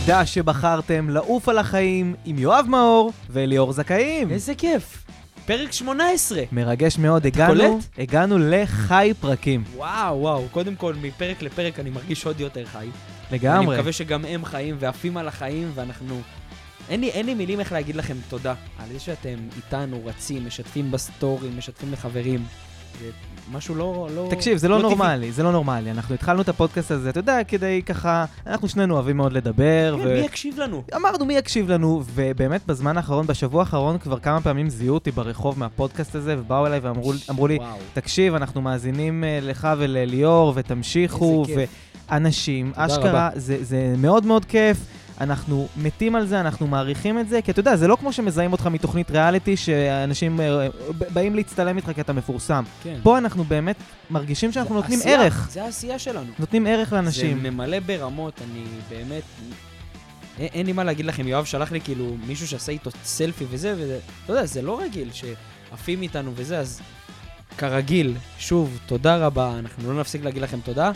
תודה שבחרתם לעוף על החיים עם יואב מאור וליאור זכאים. איזה כיף. פרק 18. מרגש מאוד, הגענו? הגענו לחי פרקים. וואו, וואו. קודם כל, מפרק לפרק אני מרגיש עוד יותר חי. אני לגמרי. מקווה שגם הם חיים ועפים על החיים, ואנחנו... אין לי, אין לי מילים איך להגיד לכם תודה על זה שאתם איתנו, רצים, משתפים בסטורים, משתפים לחברים. זה משהו לא... לא תקשיב, זה לא, טבעי. נורמלי, זה לא נורמלי. אנחנו התחלנו את הפודקאסט הזה, אתה יודע, כדי ככה, אנחנו שנינו אוהבים מאוד לדבר, כן, מי יקשיב לנו? אמרנו מי יקשיב לנו, ובאמת בזמן האחרון, בשבוע האחרון, כבר כמה פעמים זיהו אותי ברחוב מהפודקאסט הזה, ובאו אליי ואמרו אמרו לי, וואו. תקשיב, אנחנו מאזינים אה, לך ולליאור, ותמשיכו. ואנשים, אשכרה. זה, זה מאוד מאוד כיף. אנחנו מתים על זה, אנחנו מעריכים את זה, כי אתה יודע, זה לא כמו שמזהים אותך מתוכנית ריאליטי, שאנשים אה, באים להצטלם איתך כי אתה מפורסם. כן. פה אנחנו באמת מרגישים שאנחנו נותנים עשייה, ערך, זה העשייה שלנו. נותנים ערך לאנשים. זה ממלא ברמות, אני באמת... אין, אין לי מה להגיד לכם, יואב שלח לי כאילו מישהו שעשה איתו סלפי וזה, וזה, אתה יודע, זה לא רגיל שעפים איתנו וזה, אז כרגיל, שוב, תודה רבה, אנחנו לא נפסיק להגיד לכם תודה,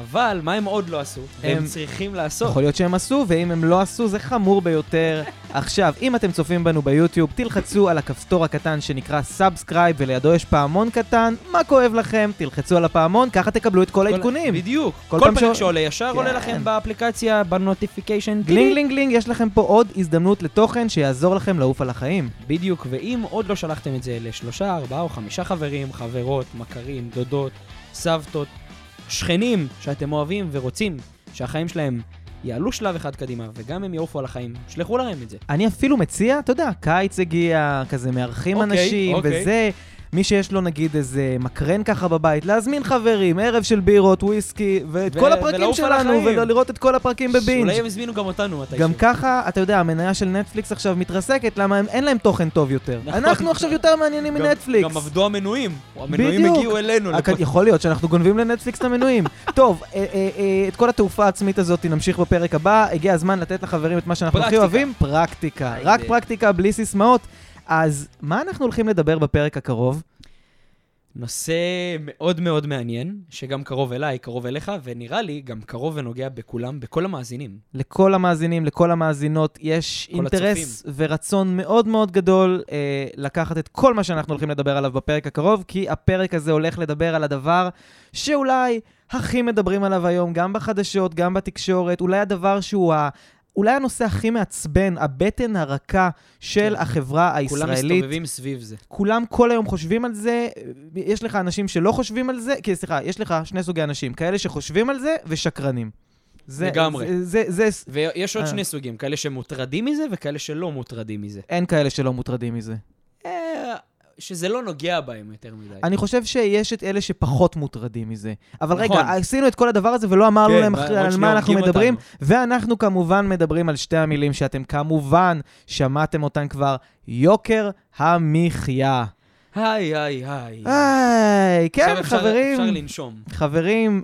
אבל מה הם עוד לא עשו? הם, הם- צריכים לעשות. יכול להיות שהם עשו, ואם הם לא עשו, זה חמור ביותר. עכשיו, אם אתם צופים בנו ביוטיוב, תלחצו על הכפתור הקטן שנקרא subscribe, ולידו יש פעמון קטן. מה כואב לכם? תלחצו על הפעמון, ככה תקבלו את כל העדכונים. בדיוק. כל כל, ש- שעולה ישר כן. עולה לכם באפליקציה, ב notification. גלינג גלינג גלינג, יש לכם פה עוד הזדמנות לתוכן שיעזור לכם לעוף על החיים. בדיוק, ואם עוד לא שלחתם את זה לשלושה, ארבעה או חמישה חברים, חברות, מכרים, דודות, סבתות, שכנים שאתם אוהבים ורוצים שהחיים שלהם יעלו שלב אחד קדימה, וגם הם יעופו על החיים, שלחו להם את זה. אני אפילו מציע, אתה יודע, קיץ הגיע, כזה מארחים אוקיי, אנשים, אוקיי. וזה, מי שיש לו נגיד איזה מקרן ככה בבית, להזמין חברים, ערב של בירות, וויסקי, ואת ו- כל הפרקים שלנו. ולראות את כל הפרקים בבינג'. אולי הם הזמינו גם אותנו מתישהו. גם ככה, אתה יודע, המניה של נטפליקס עכשיו מתרסקת, למה הם, אין להם תוכן טוב יותר. נכון. אנחנו עכשיו יותר מעניינים גם- מנטפליקס. גם עבדו המנויים. המנויים בדיוק. הגיעו אלינו. לפה. יכול להיות שאנחנו גונבים לנטפליקס את המנויים. טוב, אה, אה, אה, את כל התעופה העצמית הזאת נמשיך בפרק הבא. הגיע הזמן לתת לחברים את מה שאנחנו הכי. אוהבים, פרקטיקה. רק פרקטיקה, בלי סיסמאות. אז מה אנחנו הולכים לדבר בפרק הקרוב? נושא מאוד מאוד מעניין, שגם קרוב אליי, קרוב אליך, ונראה לי גם קרוב ונוגע בכולם, בכל המאזינים. לכל המאזינים, לכל המאזינות, יש כל אינטרס ורצון מאוד מאוד גדול אה, לקחת את כל מה שאנחנו הולכים לדבר עליו בפרק הקרוב, כי הפרק הזה הולך לדבר על הדבר שאולי הכי מדברים עליו היום, גם בחדשות, גם בתקשורת, אולי הדבר שהוא. אולי הנושא הכי מעצבן, הבטן הרכה של כן. החברה כולם הישראלית. מסתובבים סביב זה. כולם כל היום חושבים על זה, יש לך אנשים שלא חושבים על זה, כי סליחה, יש לך שני סוגי אנשים, כאלה שחושבים על זה ושקרנים. זה, לגמרי. זה, זה, זה, ויש עוד אה. שני סוגים, כאלה שמוטרדים מזה וכאלה שלא מוטרדים מזה. אין כאלה שלא מוטרדים מזה. אה, שזה לא נוגע בהם יותר מדי. אני חושב שיש את אלה שפחות מוטרדים מזה. אבל נכון. רגע, עשינו את כל הדבר הזה ולא אמרנו כן, להם על מה אנחנו מדברים, אותנו. ואנחנו כמובן מדברים על שתי המילים שאתם כמובן שמעתם אותן כבר, יוקר המחיה. היי, היי, היי. היי, כן, אפשר- חברים. אפשר לנשום. חברים,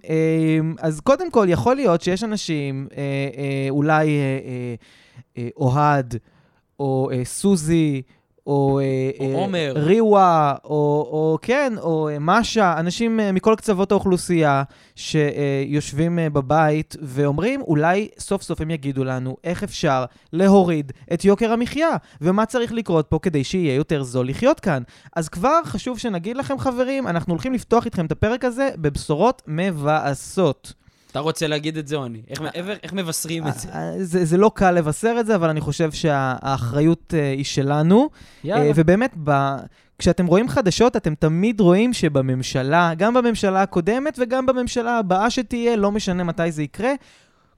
אמ, אז קודם כל, יכול להיות שיש אנשים, אה, אה, אולי אה, אה, אה, אוהד, או אה, סוזי, או, אה, או אה, עומר. ריווה, או, או כן, או אה, משה, אנשים מכל קצוות האוכלוסייה שיושבים בבית ואומרים, אולי סוף סוף הם יגידו לנו איך אפשר להוריד את יוקר המחיה, ומה צריך לקרות פה כדי שיהיה יותר זול לחיות כאן. אז כבר חשוב שנגיד לכם, חברים, אנחנו הולכים לפתוח איתכם את הפרק הזה בבשורות מבאסות. אתה רוצה להגיד את זה או אני? איך- איך- איך מבשרים את זה? אה, זה, זה לא קל לבשר את זה, אבל אני חושב שהאחריות אה, היא שלנו. יאללה. אה, ובאמת, ב... כשאתם רואים חדשות, אתם תמיד רואים שבממשלה, גם בממשלה הקודמת וגם בממשלה הבאה שתהיה, לא משנה מתי זה יקרה,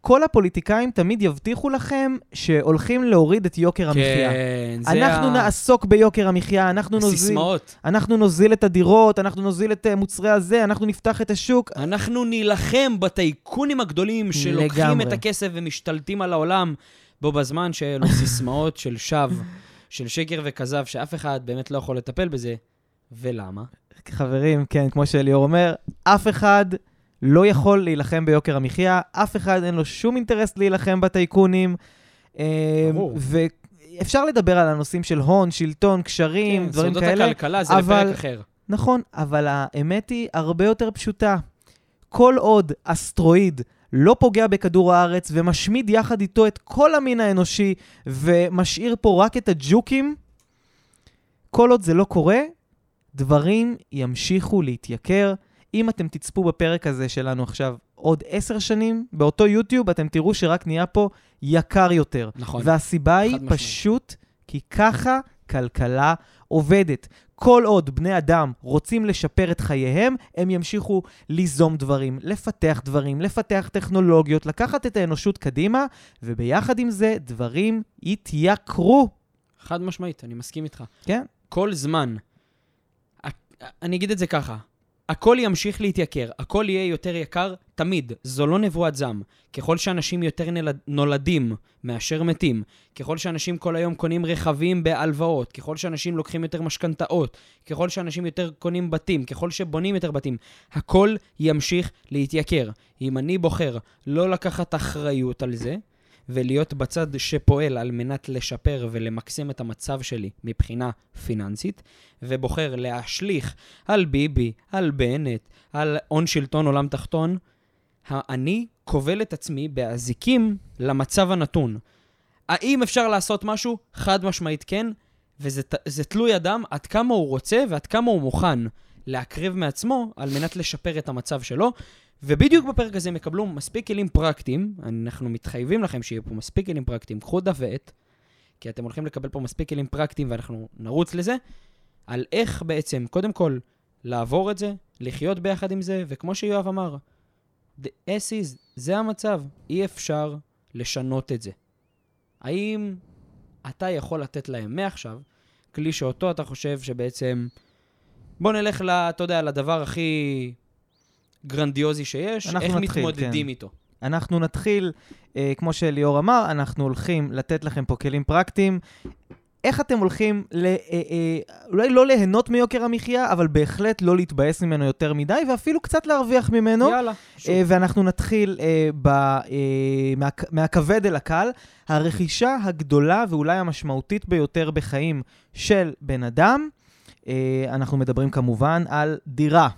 כל הפוליטיקאים תמיד יבטיחו לכם שהולכים להוריד את יוקר המחיה. כן, זה אנחנו ה- נעסוק ביוקר המחיה, אנחנו נוזיל, סיסמאות. אנחנו נוזיל את הדירות, אנחנו נוזיל את אה, מוצרי הזה, אנחנו נפתח את השוק. אנחנו נילחם בטייקונים הגדולים שלוקחים לגמרי. את הכסף ומשתלטים על העולם, בו בזמן שאלו סיסמאות של שווא, של שקר וכזב, שאף אחד באמת לא יכול לטפל בזה. ולמה? חברים, כן, כמו שאליאור אומר, אף אחד לא יכול להילחם ביוקר המחיה, אף אחד אין לו שום אינטרס להילחם בטייקונים. אה, ברור. ואפשר לדבר על הנושאים של הון, שלטון, קשרים, כן, דברים סודות כאלה. הכלכלה זה אבל- לפרק אחר. נכון, אבל האמת היא הרבה יותר פשוטה. כל עוד אסטרואיד לא פוגע בכדור הארץ ומשמיד יחד איתו את כל המין האנושי ומשאיר פה רק את הג'וקים, כל עוד זה לא קורה, דברים ימשיכו להתייקר. אם אתם תצפו בפרק הזה שלנו עכשיו עוד עשר שנים, באותו יוטיוב אתם תראו שרק נהיה פה יקר יותר. נכון. והסיבה היא משמעית. פשוט כי ככה כלכלה עובדת. כל עוד בני אדם רוצים לשפר את חייהם, הם ימשיכו ליזום דברים, לפתח דברים, לפתח טכנולוגיות, לקחת את האנושות קדימה, וביחד עם זה דברים יתייקרו. חד משמעית, אני מסכים איתך. כן? כל זמן, אני אגיד את זה ככה, הכל ימשיך להתייקר, הכל יהיה יותר יקר תמיד, זו לא נבואת זעם. ככל שאנשים יותר נלד, נולדים מאשר מתים, ככל שאנשים כל היום קונים רכבים בהלוואות, ככל שאנשים לוקחים יותר משכנתאות, ככל שאנשים יותר קונים בתים, ככל שבונים יותר בתים, הכל ימשיך להתייקר. אם אני בוחר לא לקחת אחריות על זה, ולהיות בצד שפועל על מנת לשפר ולמקסם את המצב שלי מבחינה פיננסית, ובוחר להשליך על ביבי, על בנט, על הון שלטון עולם תחתון, אני כובל את עצמי באזיקים למצב הנתון. האם אפשר לעשות משהו? חד משמעית כן, וזה תלוי אדם עד כמה הוא רוצה ועד כמה הוא מוכן להקריב מעצמו על מנת לשפר את המצב שלו. ובדיוק בפרק הזה הם יקבלו מספיק כלים פרקטיים, אנחנו מתחייבים לכם שיהיו פה מספיק כלים פרקטיים, קחו דף ועט, כי אתם הולכים לקבל פה מספיק כלים פרקטיים ואנחנו נרוץ לזה, על איך בעצם, קודם כל, לעבור את זה, לחיות ביחד עם זה, וכמו שיואב אמר, the as is, זה המצב, אי אפשר לשנות את זה. האם אתה יכול לתת להם מעכשיו כלי שאותו אתה חושב שבעצם... בוא נלך, ל, אתה יודע, לדבר הכי גרנדיוזי שיש, איך נתחיל, מתמודדים כן. איתו. אנחנו נתחיל, אה, כמו שליאור אמר, אנחנו הולכים לתת לכם פה כלים פרקטיים. איך אתם הולכים, ל, אה, אה, אולי לא ליהנות מיוקר המחיה, אבל בהחלט לא להתבאס ממנו יותר מדי, ואפילו קצת להרוויח ממנו. יאללה, שוב. אה, ואנחנו נתחיל אה, ב, אה, מה, מהכבד אל הקל. הרכישה הגדולה ואולי המשמעותית ביותר בחיים של בן אדם, אנחנו מדברים כמובן על דירה.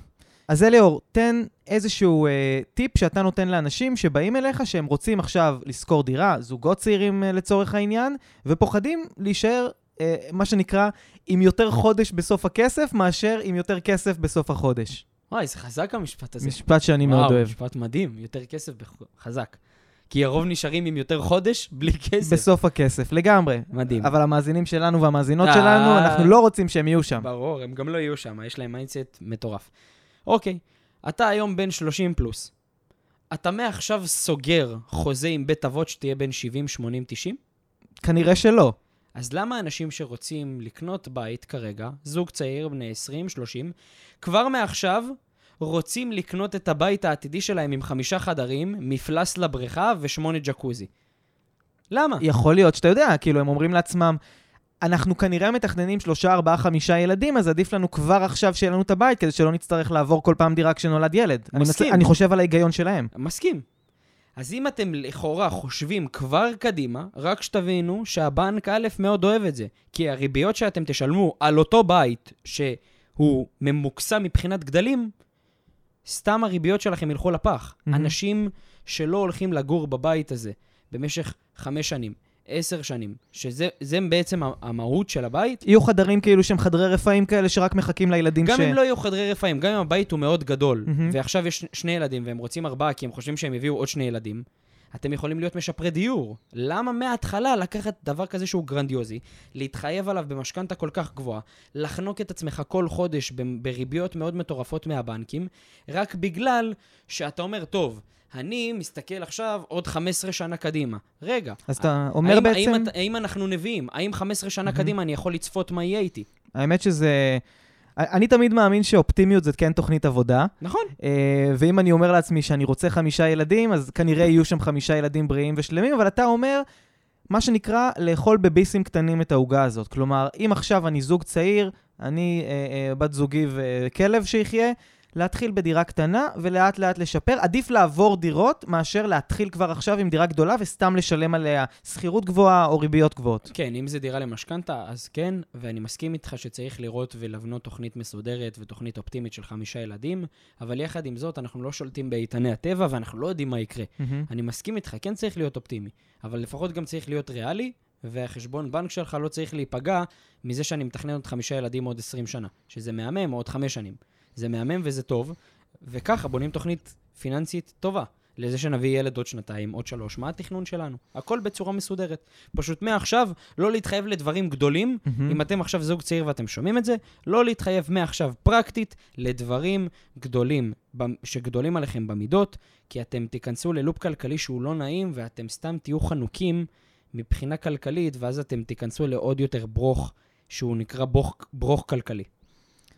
אז אליאור, תן איזשהו אה, טיפ שאתה נותן לאנשים שבאים אליך, שהם רוצים עכשיו לשכור דירה, זוגות צעירים אה, לצורך העניין, ופוחדים להישאר, אה, מה שנקרא, עם יותר חודש בסוף הכסף, מאשר עם יותר כסף בסוף החודש. וואי, זה חזק המשפט הזה. משפט שאני מאוד אוהב. וואו, משפט מדהים, יותר כסף בח- חזק. כי הרוב נשארים עם יותר חודש בלי כסף. בסוף הכסף, לגמרי. מדהים. אבל המאזינים שלנו והמאזינות אה. שלנו, אנחנו לא רוצים שהם יהיו שם. ברור, הם גם לא יהיו שם, יש להם mindset מטורף. אוקיי, אתה היום בן 30 פלוס. אתה מעכשיו סוגר חוזה עם בית אבות שתהיה בין 70, 80, 90? כנראה שלא. אז למה אנשים שרוצים לקנות בית כרגע, זוג צעיר, בני 20, 30, כבר מעכשיו רוצים לקנות את הבית העתידי שלהם עם חמישה חדרים, מפלס לבריכה ושמונה ג'קוזי? למה? יכול להיות שאתה יודע, כאילו, הם אומרים לעצמם, אנחנו כנראה מתכננים שלושה, ארבעה, חמישה ילדים, אז עדיף לנו כבר עכשיו שיהיה לנו את הבית, כדי שלא נצטרך לעבור כל פעם דירה כשנולד ילד. אני, מסכים. אני חושב על ההיגיון שלהם. מסכים. אז אם אתם לכאורה חושבים כבר קדימה, רק שתבינו שהבנק א' מאוד אוהב את זה. כי הריביות שאתם תשלמו על אותו בית שהוא ממוקסם מבחינת גדלים, סתם הריביות שלכם ילכו לפח. מהמם. אנשים שלא הולכים לגור בבית הזה במשך חמש שנים, עשר שנים, שזה זה בעצם המהות של הבית, יהיו חדרים כאילו שהם חדרי רפאים כאלה שרק מחכים לילדים גם ש... אם לא יהיו חדרי רפאים, גם אם הבית הוא מאוד גדול, מהמם. ועכשיו יש שני ילדים והם רוצים ארבעה כי הם חושבים שהם יביאו עוד שני ילדים, אתם יכולים להיות משפרי דיור. למה מההתחלה לקחת דבר כזה שהוא גרנדיוזי, להתחייב עליו במשכנתה כל כך גבוהה, לחנוק את עצמך כל חודש בריביות מאוד מטורפות מהבנקים, רק בגלל שאתה אומר, טוב, אני מסתכל עכשיו עוד 15 שנה קדימה. רגע, אז אתה אומר האם, בעצם... האם, האם אנחנו נביאים? האם 15 שנה מהמם. קדימה אני יכול לצפות מה יהיה איתי? האמת שזה... אני תמיד מאמין שאופטימיות זה כן תוכנית עבודה, נכון. אה, ואם אני אומר לעצמי שאני רוצה חמישה ילדים, אז כנראה יהיו שם חמישה ילדים בריאים ושלמים, אבל אתה אומר, מה שנקרא, לאכול בביסים קטנים את העוגה הזאת. כלומר, אם עכשיו אני זוג צעיר, אני אה, אה, בת זוגי וכלב שיחיה, להתחיל בדירה קטנה ולאט לאט לשפר. עדיף לעבור דירות מאשר להתחיל כבר עכשיו עם דירה גדולה וסתם לשלם עליה שכירות גבוהה או ריביות גבוהות. כן, אם זה דירה למשכנתה, אז כן, ואני מסכים איתך שצריך לראות ולבנות תוכנית מסודרת ותוכנית אופטימית של חמישה ילדים, אבל יחד עם זאת, אנחנו לא שולטים באיתני הטבע ואנחנו לא יודעים מה יקרה. מהמם. אני מסכים איתך, כן צריך להיות אופטימי, אבל לפחות גם צריך להיות ריאלי, והחשבון בנק שלך לא צריך להיפגע מזה שאני מתכנן עוד חמישה ילדים עוד 20 שנה, שזה מהמם, עוד חמש שנים. זה מהמם וזה טוב, וככה בונים תוכנית פיננסית טובה. לזה שנביא ילד עוד שנתיים, עוד שלוש, מה התכנון שלנו? הכל בצורה מסודרת. פשוט מעכשיו, לא להתחייב לדברים גדולים, מהמם. אם אתם עכשיו זוג צעיר ואתם שומעים את זה, לא להתחייב מעכשיו פרקטית לדברים גדולים, שגדולים עליכם במידות, כי אתם תיכנסו ללופ כלכלי שהוא לא נעים, ואתם סתם תהיו חנוקים מבחינה כלכלית, ואז אתם תיכנסו לעוד יותר ברוך, שהוא נקרא ברוך, ברוך כלכלי.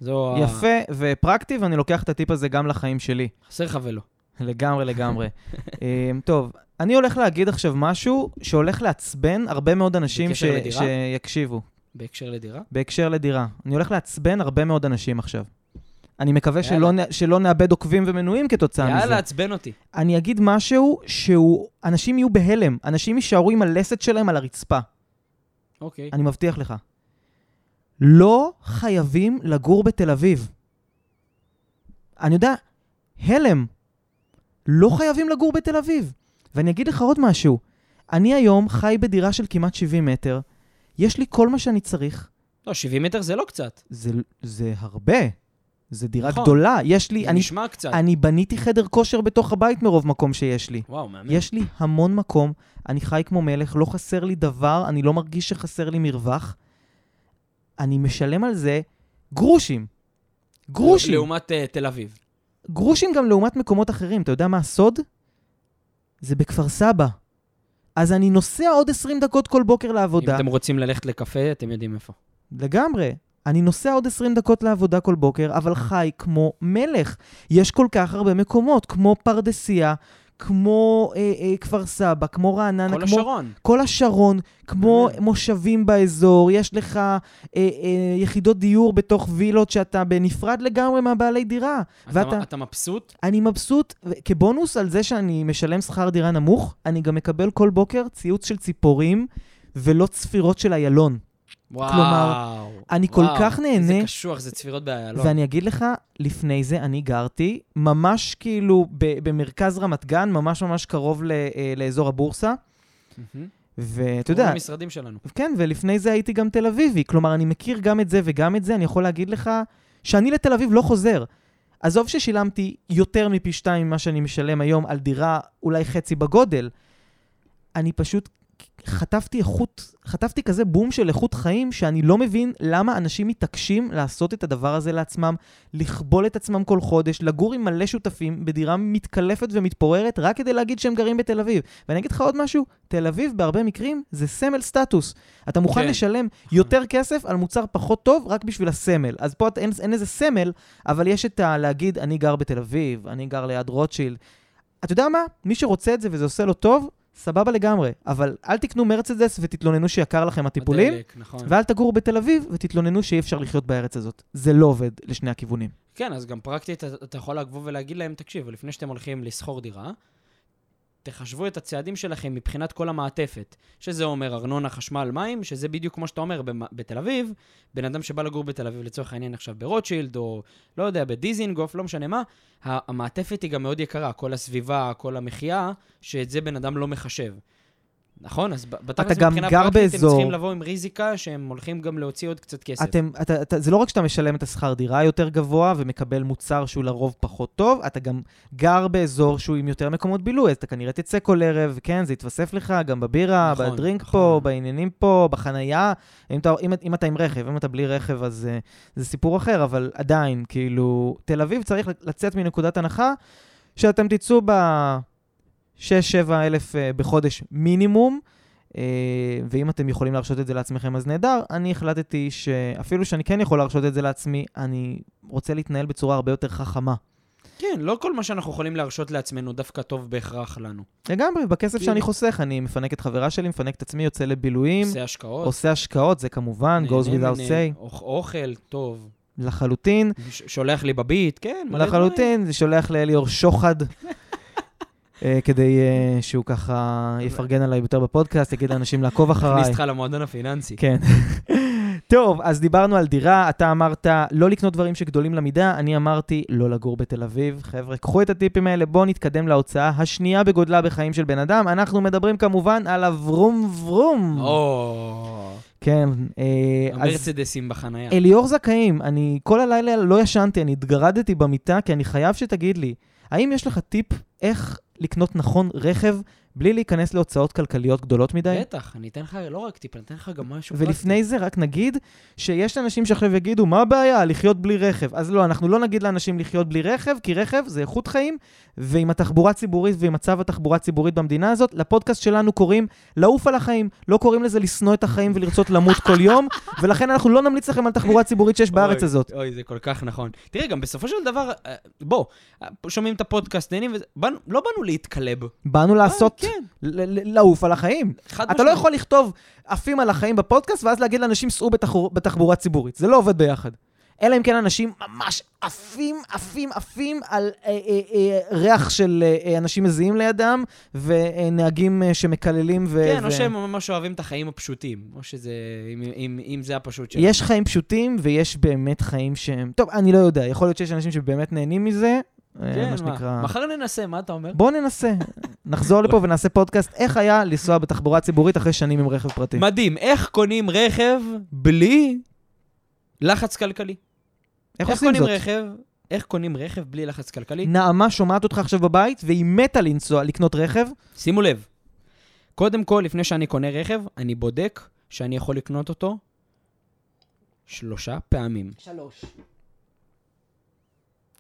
זו ה... יפה ופרקטי, ואני לוקח את הטיפ הזה גם לחיים שלי. חסר לך ולא. לגמרי, לגמרי. אמ, טוב, אני הולך להגיד עכשיו משהו שהולך לעצבן הרבה מאוד אנשים ש... לדירה? שיקשיבו, בהקשר לדירה? בהקשר לדירה. אני הולך לעצבן הרבה מאוד אנשים עכשיו. אני מקווה שלא, יאללה. נ... שלא נאבד עוקבים ומנויים כתוצאה מזה. יאללה, עצבן אותי. אני אגיד משהו שהוא... אנשים יהיו בהלם, אנשים יישארו עם הלסת שלהם על הרצפה. אוקיי. אני מבטיח לך. לא חייבים לגור בתל אביב. אני יודע, הלם. לא חייבים לגור בתל אביב. ואני אגיד לך עוד משהו. אני היום חי בדירה של כמעט 70 מטר, יש לי כל מה שאני צריך. לא, 70 מטר זה לא קצת. זה, זה הרבה. זה דירה נכון. גדולה. יש לי... זה אני, נשמע קצת. אני בניתי חדר כושר בתוך הבית מרוב מקום שיש לי. וואו, מהמם. יש לי המון מקום, אני חי כמו מלך, לא חסר לי דבר, אני לא מרגיש שחסר לי מרווח. אני משלם על זה גרושים. גרושים. לעומת uh, תל אביב. גרושים גם לעומת מקומות אחרים. אתה יודע מה הסוד? זה בכפר סבא. אז אני נוסע עוד 20 דקות כל בוקר אם לעבודה. אתם רוצים ללכת לקפה, אתם יודעים איפה. לגמרי. אני נוסע עוד 20 דקות לעבודה כל בוקר, אבל חי כמו מלך. יש כל כך הרבה מקומות, כמו פרדסיה, כמו אה, אה, כפר סבא, כמו רעננה, כל כמו השרון. כל השרון, כמו באמת. מושבים באזור, יש לך אה, אה, יחידות דיור בתוך וילות שאתה בנפרד לגמרי מהבעלי דירה. ואתה, אתה, אתה מבסוט? אני מבסוט, כבונוס על זה שאני משלם שכר דירה נמוך, אני גם מקבל כל בוקר ציוץ של ציפורים ולא צפירות של איילון. וואו. כלומר, אני כל וואו, כך נהנה. איזה קשוח, זה צפירות באיילון. ואני אגיד לך, לפני זה אני גרתי ממש כאילו במרכז רמת גן, ממש ממש קרוב ל- אה, לאזור הבורסה. ואתה יודע, למשרדים שלנו. כן, ולפני זה הייתי גם תל אביבי. כלומר, אני מכיר גם את זה וגם את זה, אני יכול להגיד לך שאני לתל אביב לא חוזר. עזוב ששילמתי יותר מפי שתיים ממה שאני משלם היום על דירה אולי חצי בגודל. אני פשוט חטפתי איכות, חטפתי כזה בום של איכות חיים, שאני לא מבין למה אנשים מתעקשים לעשות את הדבר הזה לעצמם, לכבול את עצמם כל חודש, לגור עם מלא שותפים בדירה מתקלפת ומתפוררת, רק כדי להגיד שהם גרים בתל אביב. ואני אגיד לך עוד משהו, תל אביב בהרבה מקרים זה סמל סטטוס. אתה מוכן כן, לשלם יותר כסף על מוצר פחות טוב רק בשביל הסמל. אז פה אתה- אין, אין איזה סמל, אבל יש את ה... להגיד, אני גר בתל אביב, אני גר ליד רוטשילד. אתה יודע מה? מי שרוצה את זה וזה עושה לו טוב, סבבה לגמרי. אבל אל תקנו מרצדס ותתלוננו שיקר לכם הטיפולים, הדלק, נכון. ואל תגורו בתל אביב ותתלוננו שאי אפשר לחיות בארץ הזאת. זה לא עובד לשני הכיוונים. כן, אז גם פרקטית אתה- יכול לבוא ולהגיד להם, תקשיב, לפני שאתם הולכים לשכור דירה, תחשבו את הצעדים שלכם מבחינת כל המעטפת, שזה אומר ארנונה, חשמל, מים, שזה בדיוק כמו שאתה אומר בתל אביב, בן אדם שבא לגור בתל אביב לצורך העניין עכשיו ברוטשילד, או לא יודע, בדיזינגוף, לא משנה מה, המעטפת היא גם מאוד יקרה, כל הסביבה, כל המחיה, שאת זה בן אדם לא מחשב. נכון? אז ב- בתכלס מבחינה פרקטית הם צריכים לבוא עם ריזיקה שהם הולכים גם להוציא עוד קצת כסף. אתם, אתה, אתה, זה לא רק שאתה משלם את השכר דירה יותר גבוה ומקבל מוצר שהוא לרוב פחות טוב, אתה גם גר באזור שהוא עם יותר מקומות בילוי, אז אתה כנראה תצא כל ערב, כן, זה יתווסף לך גם בבירה, נכון, בדרינק נכון. פה, בעניינים פה, בחנייה. אם אתה, אם, אם אתה עם רכב, אם אתה בלי רכב, אז uh, זה סיפור אחר, אבל עדיין, כאילו, תל אביב צריך לצאת מנקודת הנחה שאתם תצאו ב-6-7 אלף uh, בחודש מינימום. אה, ואם אתם יכולים להרשות את זה לעצמכם, אז נהדר. אני החלטתי שאפילו שאני כן יכול להרשות את זה לעצמי, אני רוצה להתנהל בצורה הרבה יותר חכמה. כן, לא כל מה שאנחנו יכולים להרשות לעצמנו דווקא טוב בהכרח לנו. לגמרי, בכסף כאילו- שאני חוסך, אני מפנק את חברה שלי, מפנק את עצמי, יוצא לבילויים, עושה השקעות. עושה השקעות, זה כמובן, goes נהנה without say. אוכ- אוכל טוב. לחלוטין. ש- שולח לי בביט, כן. לחלוטין, זה שולח לאליאור שוחד. אה, כדי אה, שהוא ככה יפרגן עליי יותר בפודקאסט, יגיד לאנשים לעקוב הכניס אחריי. אותך למועדון הפיננסי. כן. טוב, אז דיברנו על דירה, אתה אמרת לא לקנות דברים שגדולים למידה, אני אמרתי לא לגור בתל אביב. חבר'ה, קחו את הטיפים האלה, בואו נתקדם להוצאה השנייה בגודלה בחיים של בן אדם. אנחנו מדברים כמובן על הוורום ורום. או, כן, אה, אז המרצדסים בחנייה. אליאור זכאים, אני כל הלילה לא ישנתי, אני התגרדתי במיטה, כי אני חייב שתגיד לי, האם יש לך טיפ איך לקנות נכון רכב בלי להיכנס להוצאות כלכליות גדולות מדי? בטח, אני אתן לך לא רק טיפ, אני אתן לך גם משהו ולפני זה רק נגיד שיש אנשים שעכשיו יגידו, מה הבעיה? לחיות בלי רכב. אז לא, אנחנו לא נגיד לאנשים לחיות בלי רכב, כי רכב זה איכות חיים, ועם התחבורה הציבורית ועם מצב התחבורה הציבורית במדינה הזאת, לפודקאסט שלנו קוראים לעוף על החיים. לא קוראים לזה לשנוא את החיים ולרצות למות כל יום, ולכן אנחנו לא נמליץ לכם על תחבורה ציבורית שיש בארץ אוי, הזאת. אוי, זה כל כך נכון. תראה, גם בסופו של דבר, אה, בוא, אה, שומעים את הפודקאסט, נהנים לא באנו להתקלב. באנו לעשות, כן, לעוף על החיים. אתה לא. יכול לכתוב עפים על החיים בפודקאסט, ואז להגיד לאנשים, סעו בתחור- בתחבורה ציבורית. זה לא עובד ביחד. אלא אם כן אנשים ממש עפים, עפים, עפים על אה, אה, אה, ריח של אה, אה, אנשים מזיעים לידם, ונהגים אה, שמקללים ו... כן, ו... או שהם ממש אוהבים את החיים הפשוטים, או שזה, אם- אם- אם זה הפשוט שלהם. יש חיים פשוטים ויש באמת חיים שהם... טוב, אני לא יודע, יכול להיות שיש אנשים שבאמת נהנים מזה, כן, מה מה, שנקרא... מחר ננסה, מה אתה אומר? בואו ננסה, נחזור לפה ונעשה פודקאסט איך היה לנסוע בתחבורה ציבורית אחרי שנים עם רכב פרטי. מדהים, איך קונים רכב בלי לחץ כלכלי? איך איך עושים קונים זאת? רכב? איך קונים רכב בלי לחץ כלכלי? נעמה שומעת אותך עכשיו בבית, והיא מתה לנסוע, לקנות רכב. שימו לב, קודם כל, לפני שאני קונה רכב, אני בודק שאני יכול לקנות אותו שלושה פעמים. שלוש.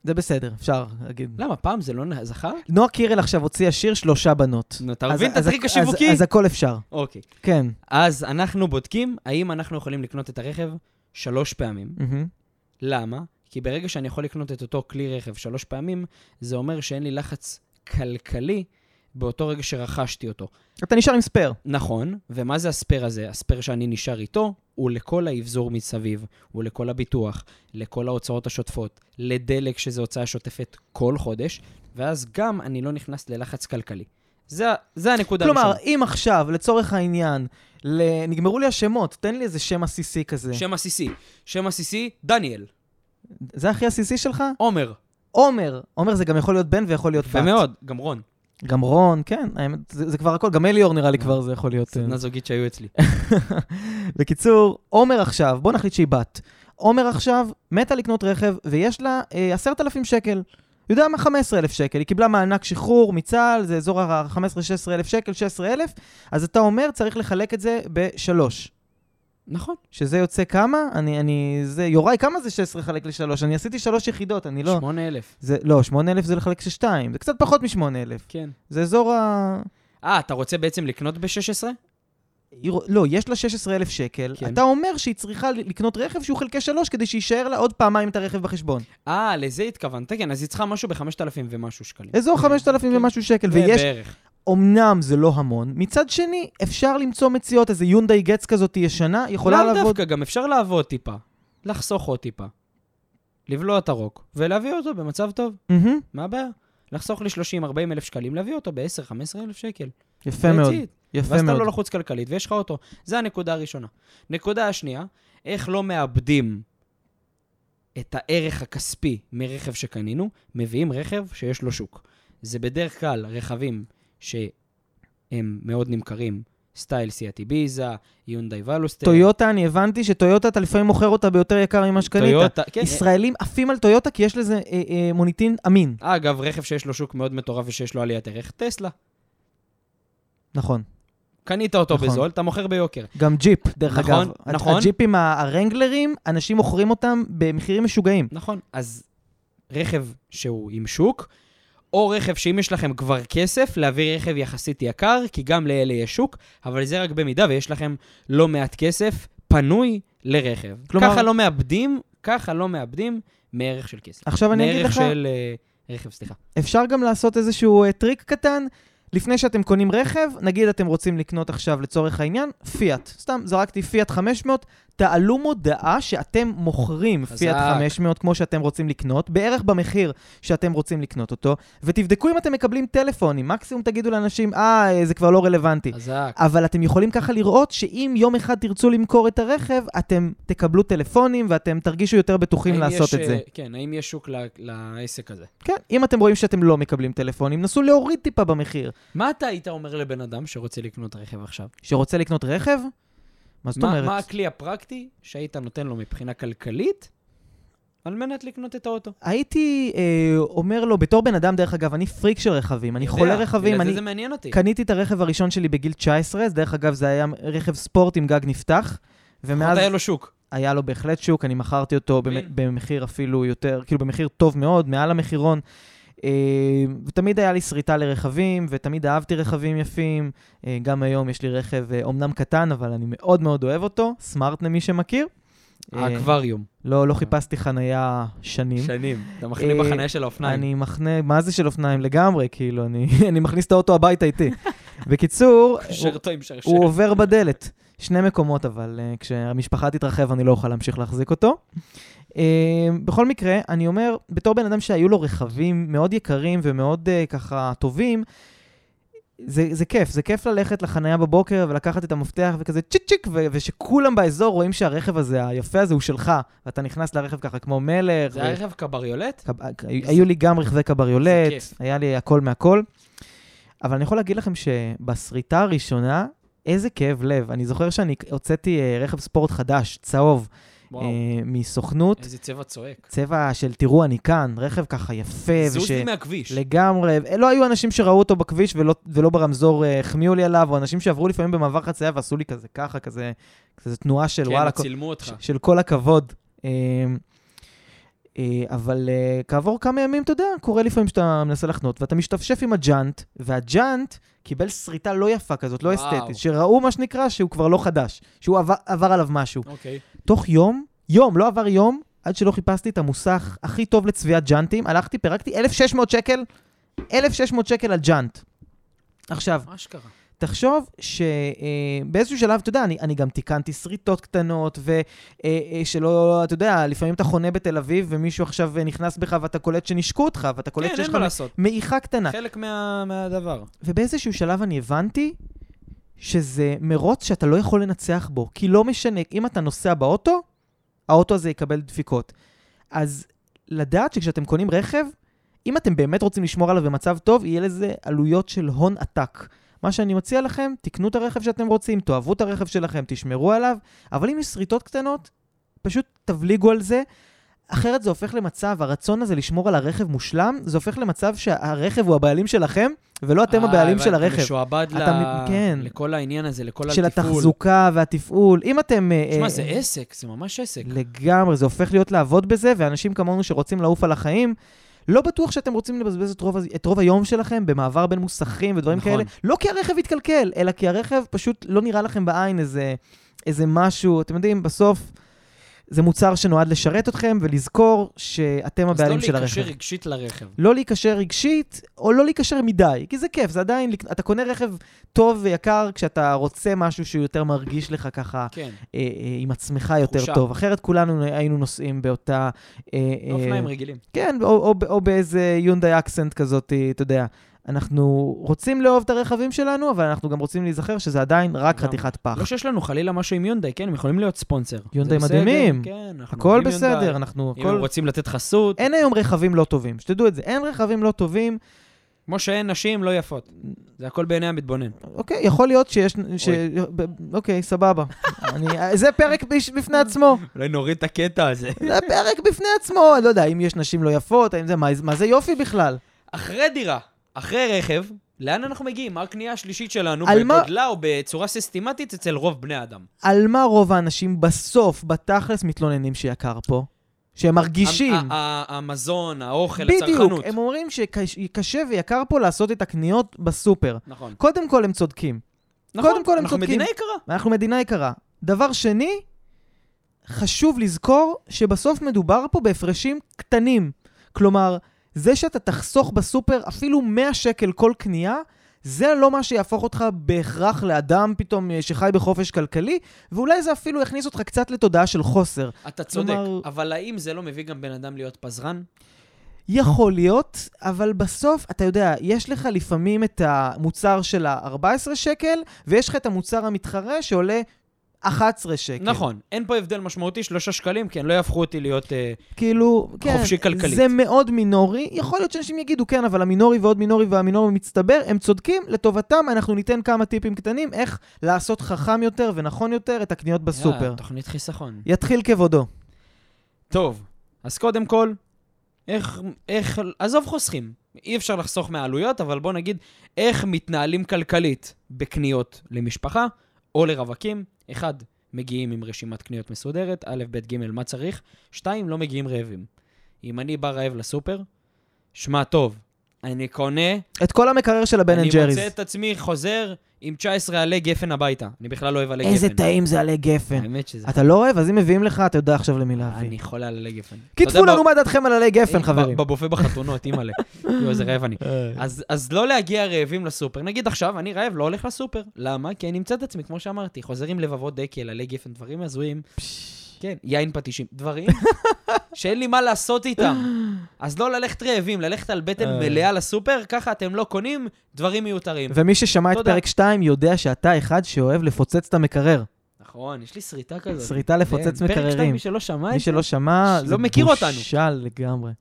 זה בסדר, אפשר להגיד. למה, פעם זה לא זכר? נועה קירל עכשיו הוציאה שיר שלושה בנות. נו, אתה מבין את הטריק השיווקי? אז הכל אפשר, אוקיי. כן. אז אנחנו בודקים האם אנחנו יכולים לקנות את הרכב שלוש פעמים. למה? כי ברגע שאני יכול לקנות את אותו כלי רכב שלוש פעמים, זה אומר שאין לי לחץ כלכלי באותו רגע שרכשתי אותו. אתה נשאר עם ספייר. נכון, ומה זה הספייר הזה? הספייר שאני נשאר איתו, הוא לכל האבזור מסביב, הוא לכל הביטוח, לכל ההוצאות השוטפות, לדלק שזה הוצאה שוטפת כל חודש, ואז גם אני לא נכנס ללחץ כלכלי. זה, זה הנקודה כלומר, הראשונה. אם עכשיו, לצורך העניין, ל- נגמרו לי השמות, תן לי איזה שם עסיסי כזה. שם עסיסי. שם עסיסי, דניאל. זה הכי עסיסי שלך? עומר. עומר. עומר זה גם יכול להיות בן ויכול להיות בת. מאוד, גם רון. גם רון, כן, האמת, זה, זה כבר הכל, גם אליאור נראה לי כבר זה יכול להיות... אה, סדנה זוגית שהיו אצלי. בקיצור, עומר עכשיו, בוא נחליט שהיא בת. עומר עכשיו מתה לקנות רכב, ויש לה אה, 10,000 שקל. יודע מה? 15,000 שקל. היא קיבלה מענק שחרור מצה"ל, זה אזור ה-15-16,000 שקל, 16,000, אז אתה אומר, צריך לחלק את זה בשלוש. נכון. שזה יוצא כמה? אני, אני, זה, יוראי, כמה זה 16 לחלק לשלוש? אני עשיתי שלוש יחידות, אני לא... 8,000. זה, לא, 8,000 זה לחלק לשתיים, זה קצת פחות מ-8,000. כן. זה אזור ה... אה, אתה רוצה בעצם לקנות ב-16? היא רוא- לא, יש לה 16,000 שקל, כן. אתה אומר שהיא צריכה לקנות רכב שהוא חלקי שלוש כדי שיישאר לה עוד פעמיים את הרכב בחשבון. אה, לזה התכוונת, כן, אז היא צריכה משהו ב-5,000 ומשהו שקלים. אזור 5,000 כן. ומשהו שקל, זה ויש, בערך. אמנם זה לא המון, מצד שני, אפשר למצוא מציאות, איזה יונדאי גץ כזאת ישנה, יכולה לאו לעבוד... דווקא, גם אפשר לעבוד טיפה. לחסוך עוד טיפה. לבלוע את הרוק, ולהביא אותו במצב טוב. מהמם, מה הבעיה? לחסוך לי 30-40 אלף שקלים, להביא אותו ב-10-15 אלף שקל. יפה מאוד, That's it. יפה ואז אתה מאוד. לא לחוץ כלכלית, ויש לך אותו. זה הנקודה הראשונה. נקודה השנייה, איך לא מאבדים את הערך הכספי מרכב שקנינו, מביאים רכב שיש לו שוק. זה בדרך כלל רכבים שהם מאוד נמכרים, סטייל סיאטי ביזה, יונדאי ולוסטר. טויוטה, אני הבנתי שטויוטה, אתה לפעמים מוכר אותה ביותר יקר ממה שקנית. טויוטה, כן. ישראלים עפים על טויוטה כי יש לזה אה, אה, מוניטין אמין. אגב, רכב שיש לו שוק מאוד מטורף ושיש לו עליית ערך, טסלה. נכון. קנית אותו נכון. בזול, אתה מוכר ביוקר. גם ג'יפ, דרך נכון, אגב. נכון. הג'יפים הרנגלרים, אנשים מוכרים אותם במחירים משוגעים. נכון. אז רכב שהוא עם שוק, או רכב שאם יש לכם כבר כסף, להביא רכב יחסית יקר, כי גם לאלה יש שוק, אבל זה רק במידה ויש לכם לא מעט כסף פנוי לרכב. כלומר- ככה לא מאבדים, ככה לא מאבדים מערך של כסף. עכשיו אני אגיד מערך לך, של אה, רכב, סליחה. אפשר גם לעשות איזשהו אה, טריק קטן. לפני שאתם קונים רכב, נגיד אתם רוצים לקנות עכשיו לצורך העניין, פיאט. סתם, זרקתי פיאט 500, תעלו מודעה שאתם מוכרים. פיאט 500 כמו שאתם רוצים לקנות, בערך במחיר שאתם רוצים לקנות אותו, ותבדקו אם אתם מקבלים טלפונים. מקסימום תגידו לאנשים, אה, זה כבר לא רלוונטי. חזק. אבל אתם יכולים ככה לראות שאם יום אחד תרצו למכור את הרכב, אתם תקבלו טלפונים ואתם תרגישו יותר בטוחים לעשות יש, את זה. אה, כן, האם יש שוק ל- לעסק הזה? כן, אם אתם רואים שאתם לא מקבלים טלפונים, נסו להוריד טיפה במחיר. מה אתה היית אומר לבן אדם שרוצה לקנות רכב עכשיו? שרוצה לקנות רכב? מה זאת אומרת? מה הכלי הפרקטי שהיית נותן לו מבחינה כלכלית על מנת לקנות את האוטו? הייתי אה, אומר לו, בתור בן אדם, דרך אגב, אני פריק של רכבים, אני חולה רכבים, בגלל אני זה זה מעניין אותי. קניתי את הרכב הראשון שלי בגיל 19, אז דרך אגב, זה היה רכב ספורט עם גג נפתח, ומאז היה לו שוק. היה לו בהחלט שוק, אני מכרתי אותו. במחיר אפילו יותר, כאילו במחיר טוב מאוד, מעל המחירון. אה, ותמיד היה לי שריטה לרכבים, ותמיד אהבתי רכבים יפים. אה, גם היום יש לי רכב אה, אומנם קטן, אבל אני מאוד מאוד אוהב אותו, סמארט למי שמכיר. האקווריום. לא, לא חיפשתי חנייה שנים. שנים. אתה מחנה בחניה של האופניים. אני מחנה, מה זה של אופניים? לגמרי, כאילו, אני, אני מכניס את האוטו הביתה איתי. בקיצור, הוא, עובר בדלת. שני מקומות, אבל כשהמשפחה תתרחב אני לא אוכל להמשיך להחזיק אותו. Uh, בכל מקרה, אני אומר, בתור בן אדם שהיו לו רכבים מאוד יקרים ומאוד uh, ככה טובים, זה, זה כיף, זה כיף ללכת לחניה בבוקר ולקחת את המפתח וכזה צ'יק צ'יק, ו- ושכולם באזור רואים שהרכב הזה, היפה הזה, הוא שלך, ואתה נכנס לרכב ככה כמו מלך. זה ו- היה רכב קבריולט? קב- היו לי גם רכבי קבריולט. היה לי הכל מהכל. אבל אני יכול להגיד לכם שבשריטה הראשונה, איזה כאב לב. אני זוכר שאני הוצאתי אה, רכב ספורט חדש, צהוב, וואו, אה, מסוכנות, איזה צבע צועק. צבע של תראו אני כאן, רכב ככה יפה, זוז לי מהכביש. לגמרי, לא היו אנשים שראו אותו בכביש ולא, ולא ברמזור אה, החמיאו לי עליו, או אנשים שעברו לפעמים במעבר חצייה ועשו לי כזה ככה, כזה, כזה תנועה של כן, וואלה, צילמו אותך. של כל הכבוד. אה, אבל כעבור כמה ימים, אתה יודע, קורה לפעמים שאתה מנסה לחנות, ואתה משתפשף עם הג'אנט, והג'אנט קיבל שריטה לא יפה כזאת, לא וואו. אסתטית, שראו מה שנקרא שהוא כבר לא חדש, שהוא עבר, עבר עליו משהו. אוקיי. תוך יום, יום, לא עבר יום, עד שלא חיפשתי את המוסך הכי טוב לצביעת ג'אנטים, הלכתי, פירקתי 1,600 שקל, 1,600 שקל על ג'אנט. עכשיו, מה שקרה? תחשוב שבאיזשהו שלב, אתה יודע, אני, אני גם תיקנתי שריטות קטנות, ושלא, אתה יודע, לפעמים אתה חונה בתל אביב, ומישהו עכשיו אה, נכנס בך ואתה קולט שנשקו אותך, ואתה קולט כן, שיש לך. מעיכה קטנה. חלק מה- מהדבר. ובאיזשהו שלב אני הבנתי שזה מרוץ שאתה לא יכול לנצח בו, כי לא משנה, אם אתה נוסע באוטו, האוטו הזה יקבל דפיקות. אז לדעת שכשאתם קונים רכב, אם אתם באמת רוצים לשמור עליו במצב טוב, יהיה לזה עלויות של הון עתק. מה שאני מציע לכם, תקנו את הרכב שאתם רוצים, תאהבו את הרכב שלכם, תשמרו עליו, אבל אם יש שריטות קטנות, פשוט תבליגו על זה. אחרת זה הופך למצב, הרצון הזה לשמור על הרכב מושלם, זה הופך למצב שהרכב הוא הבעלים שלכם, ולא אתם אה, הבעלים של הרכב. משועבד ל- אתה מ- כן. לכל העניין הזה, לכל של התפעול. התחזוקה והתפעול. אם אתם... אה, תשמע, אה, זה עסק, זה ממש עסק. לגמרי, זה הופך להיות לעבוד בזה, ואנשים כמונו שרוצים לעוף על החיים, לא בטוח שאתם רוצים לבזבז את רוב, את רוב היום שלכם במעבר בין מוסכים ודברים נכון. כאלה. לא כי הרכב יתקלקל, אלא כי הרכב פשוט לא נראה לכם בעין איזה, איזה משהו. אתם יודעים, בסוף זה מוצר שנועד לשרת אתכם ולזכור שאתם הבעלים של אז לא להיקשר הרכב. רגשית לרכב. לא להיקשר רגשית, או לא להיקשר מדי, כי זה כיף, זה עדיין, אתה קונה רכב טוב ויקר כשאתה רוצה משהו שהוא יותר מרגיש לך ככה כן, אה, אה, עם עצמך יותר תחושה. טוב. אחרת כולנו היינו נוסעים באותה... אה, אה, אופניים רגילים. כן, או, או, או באיזה יונדאי אקסנט כזאת, אתה יודע. אנחנו רוצים לאהוב את הרכבים שלנו, אבל אנחנו גם רוצים להיזכר שזה עדיין רק. חתיכת פח. לא שיש לנו חלילה משהו עם יונדאי, כן, הם יכולים להיות ספונסר. יונדאי מדהימים. כן, אנחנו הכל בסדר. אנחנו... אם הם הכל... רוצים לתת חסות, אין היום רכבים לא טובים, שתדעו את זה. אין רכבים לא טובים. כמו שאין נשים לא יפות. זה הכל בעיני המתבונן. אוקיי, יכול להיות שיש... ש... אוקיי, סבבה. אני... זה פרק בפני עצמו. אולי נוריד את הקטע הזה. זה פרק בפני עצמו. אני לא יודע, אם יש נשים לא יפות, האם זה... מה, מה זה יופי בכלל? אחרי דירה, אחרי רכב, לאן אנחנו מגיעים? מה הקנייה השלישית שלנו? על מה- בגודלה או בצורה סיסטמטית אצל רוב בני האדם? על מה רוב האנשים בסוף, בתכלס, מתלוננים שיקר פה? שהם מרגישים. המזון, האוכל, בדיוק, הצרכנות. הם אומרים שקשה ויקר פה לעשות את הקניות בסופר. נכון. קודם כל הם צודקים. נכון, קודם כל הם אנחנו צודקים. מדינה יקרה. אנחנו מדינה יקרה. דבר שני, חשוב לזכור שבסוף מדובר פה בהפרשים קטנים. כלומר, זה שאתה תחסוך בסופר אפילו 100 שקל כל קנייה, זה לא מה שיהפוך אותך בהכרח לאדם פתאום אה, שחי בחופש כלכלי, ואולי זה אפילו יכניס אותך קצת לתודעה של חוסר. אתה צודק, כלומר- אבל האם זה לא מביא גם בן אדם להיות פזרן? יכול להיות, אבל בסוף, אתה יודע, יש לך לפעמים את המוצר של ה-14 שקל, ויש לך את המוצר המתחרה שעולה 11 שקל. נכון, אין פה הבדל משמעותי, שלושה שקלים, כן, לא יהפכו אותי להיות... אה, כאילו, כן, חופשי כלכלית. זה מאוד מינורי. יכול להיות שאנשים יגידו, כן, אבל המינורי ועוד מינורי והמינורי מצטבר, הם צודקים, לטובתם אנחנו ניתן כמה טיפים קטנים איך לעשות חכם יותר ונכון יותר את הקניות בסופר. יאללה, תוכנית חיסכון. יתחיל כבודו. טוב, אז קודם כל, איך, איך, עזוב חוסכים. אי אפשר לחסוך מהעלויות, אבל בוא נגיד איך מתנהלים כלכלית בקניות למשפחה או לרווקים. אחד, מגיעים עם רשימת קניות מסודרת, א', ב', ג', מה צריך. שתיים, לא מגיעים רעבים. אם אני בא רעב לסופר, שמע טוב, אני קונה, את כל המקרר של הבן אני אנד ג'ריז. מוצא את עצמי חוזר עם 19 עלי גפן הביתה. אני בכלל לא אוהב עלי גפן. איזה טעים זה עלי גפן. האמת שזה... אתה לא אוהב? אז אם מביאים לך, אתה יודע עכשיו למי להביא. אני חולה על עלי גפן. כתבו לנו מה דעתכם על עלי גפן, ב- חברים. בבופה בחתונות, אימא'לה. יואו, איזה רעב אני. אז, אז לא להגיע רעבים לסופר. נגיד עכשיו, אני רעב, לא הולך לסופר. למה? כי אני אמצא את עצמי, כמו שאמרתי, חוזר עם לבבות דקל, עלי גפן, דברים הזויים. כן, יין פטישים. דברים שאין לי מה לעשות איתם. אז לא ללכת רעבים, ללכת על בטן אה. מלאה לסופר, ככה אתם לא קונים דברים מיותרים. ומי ששמע את. פרק 2 יודע שאתה אחד שאוהב לפוצץ את המקרר. נכון, יש לי שריטה כזאת. שריטה לפוצץ כן, פרק שתיים, מקררים. מי שלא שמע מי את זה. שלא שמע, לא מכיר אותנו. בושה לגמרי.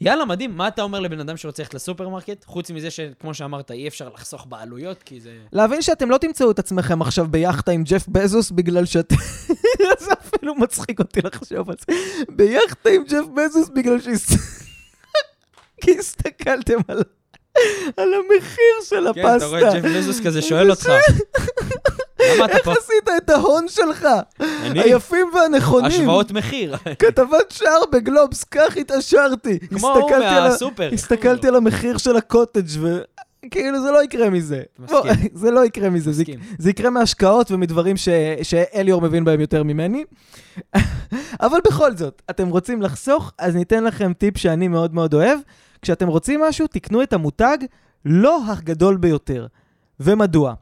יאללה, מדהים. מה אתה אומר לבן אדם שרוצה ללכת לסופרמרקט? חוץ מזה שכמו שאמרת, אי אפשר לחסוך בעלויות, כי זה... להבין שאתם לא תמצאו את עצמכם עכשיו ביאכטה עם ג'ף בזוס בגלל שאתם... זה אפילו מצחיק אותי לחשוב על זה. ביאכטה עם ג'ף בזוס בגלל שהס... כי הסתכלתם על... על המחיר של כן, אתה רואה את הפסטה. ג'ף בזוס כזה שואל אותך, למה אתה איך פה? עשית את ההון שלך? אני? היפים והנכונים. השוואות מחיר. כתבת שער בגלובס, כך התעשרתי. כמו הוא הסתכלתי על ה- מהסופר. הסתכלתי על המחיר של הקוטג' ו... כאילו זה לא יקרה מזה. מסכים. בוא, זה לא יקרה מזה, זה, מסכים. זה יקרה מהשקעות ומדברים ש... שאליור מבין בהם יותר ממני. אבל בכל זאת, אתם רוצים לחסוך, אז ניתן לכם טיפ שאני מאוד מאוד אוהב. כשאתם רוצים משהו, תקנו את המותג לא הגדול ביותר. ומדוע?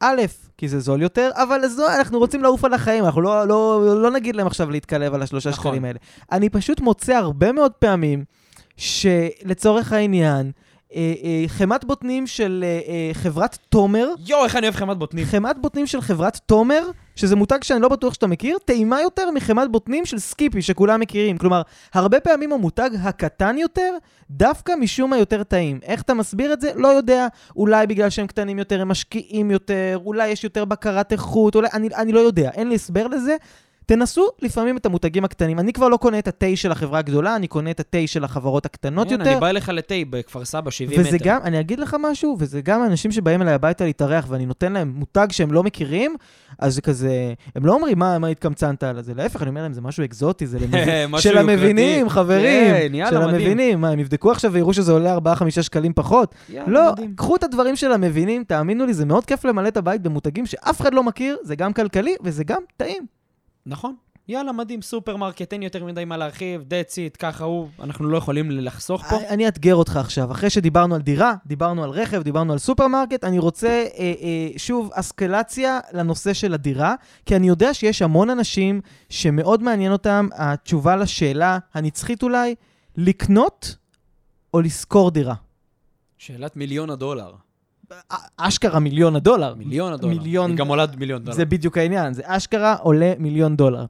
א', כי זה זול יותר, אבל זו, אנחנו רוצים לעוף על החיים, אנחנו לא, לא, לא נגיד להם עכשיו להתקלב על השלושה נכון. שקלים האלה. אני פשוט מוצא הרבה מאוד פעמים שלצורך העניין, חמת בוטנים של אה, אה, חברת תומר, יואו, איך אני אוהב חמת בוטנים. חמת בוטנים של חברת תומר, שזה מותג שאני לא בטוח שאתה מכיר, טעימה יותר מחמת בוטנים של סקיפי שכולם מכירים. כלומר, הרבה פעמים המותג הקטן יותר, דווקא משום מה יותר טעים. איך אתה מסביר את זה? לא יודע. אולי בגלל שהם קטנים יותר, הם משקיעים יותר, אולי יש יותר בקרת איכות, אולי... אני, אני לא יודע, אין לי הסבר לזה. תנסו לפעמים את המותגים הקטנים. אני כבר לא קונה את התה של החברה הגדולה, אני קונה את התה של החברות הקטנות כן, יותר. אני בא אליך לתה בכפר סבא, 70 מטר. וזה גם, אני אגיד לך משהו, וזה גם אנשים שבאים אליי הביתה להתארח ואני נותן להם מותג שהם לא מכירים, אז זה כזה, הם לא אומרים, מה, מה התקמצנת על זה? להפך, אני אומר להם, זה משהו אקזוטי, זה למבין... של. המבינים, חברים. כן, יאללה, של. המבינים. מה, הם יבדקו עכשיו ויראו שזה עולה 4-5 שקלים פחות? יאללה, לא, מדהים. קחו את הדברים של המבינים, תאמינו לי, זה מאוד כיף למלא את הבית במותגים שאף אחד לא מכיר, זה גם כלכלי וזה גם טעים. נכון. יאללה, מדהים, סופרמרקט, אין יותר מדי מה להרחיב, that's it, ככה הוא, אנחנו לא יכולים לחסוך פה. אני- אאתגר אותך עכשיו. אחרי שדיברנו על דירה, דיברנו על רכב, דיברנו על סופרמרקט, אני רוצה אה, אה, שוב אסקלציה לנושא של הדירה, כי אני יודע שיש המון אנשים שמאוד מעניין אותם התשובה לשאלה הנצחית אולי, לקנות או לשכור דירה. שאלת מיליון הדולר. אשכרה מיליון הדולר. מיליון הדולר. מיליון- היא גם עולה מיליון דולר. זה בדיוק העניין, זה אשכרה עולה מיליון דולר.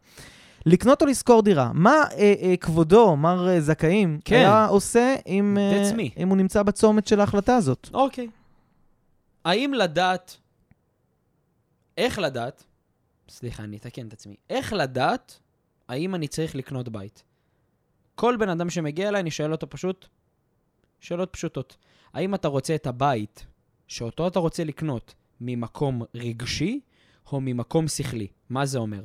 לקנות או לשכור דירה, מה אה, אה, כבודו, מר אה, זכאים, כן. היה עושה אם, אה. אם הוא נמצא בצומת של ההחלטה הזאת? אוקיי. האם לדעת, איך לדעת, סליחה, אני אתקן את עצמי, איך לדעת האם אני צריך לקנות בית? כל בן אדם שמגיע אליי, אני שואל אותו פשוט שאלות פשוטות. האם אתה רוצה את הבית שאותו אתה רוצה לקנות ממקום רגשי או ממקום שכלי? מה זה אומר?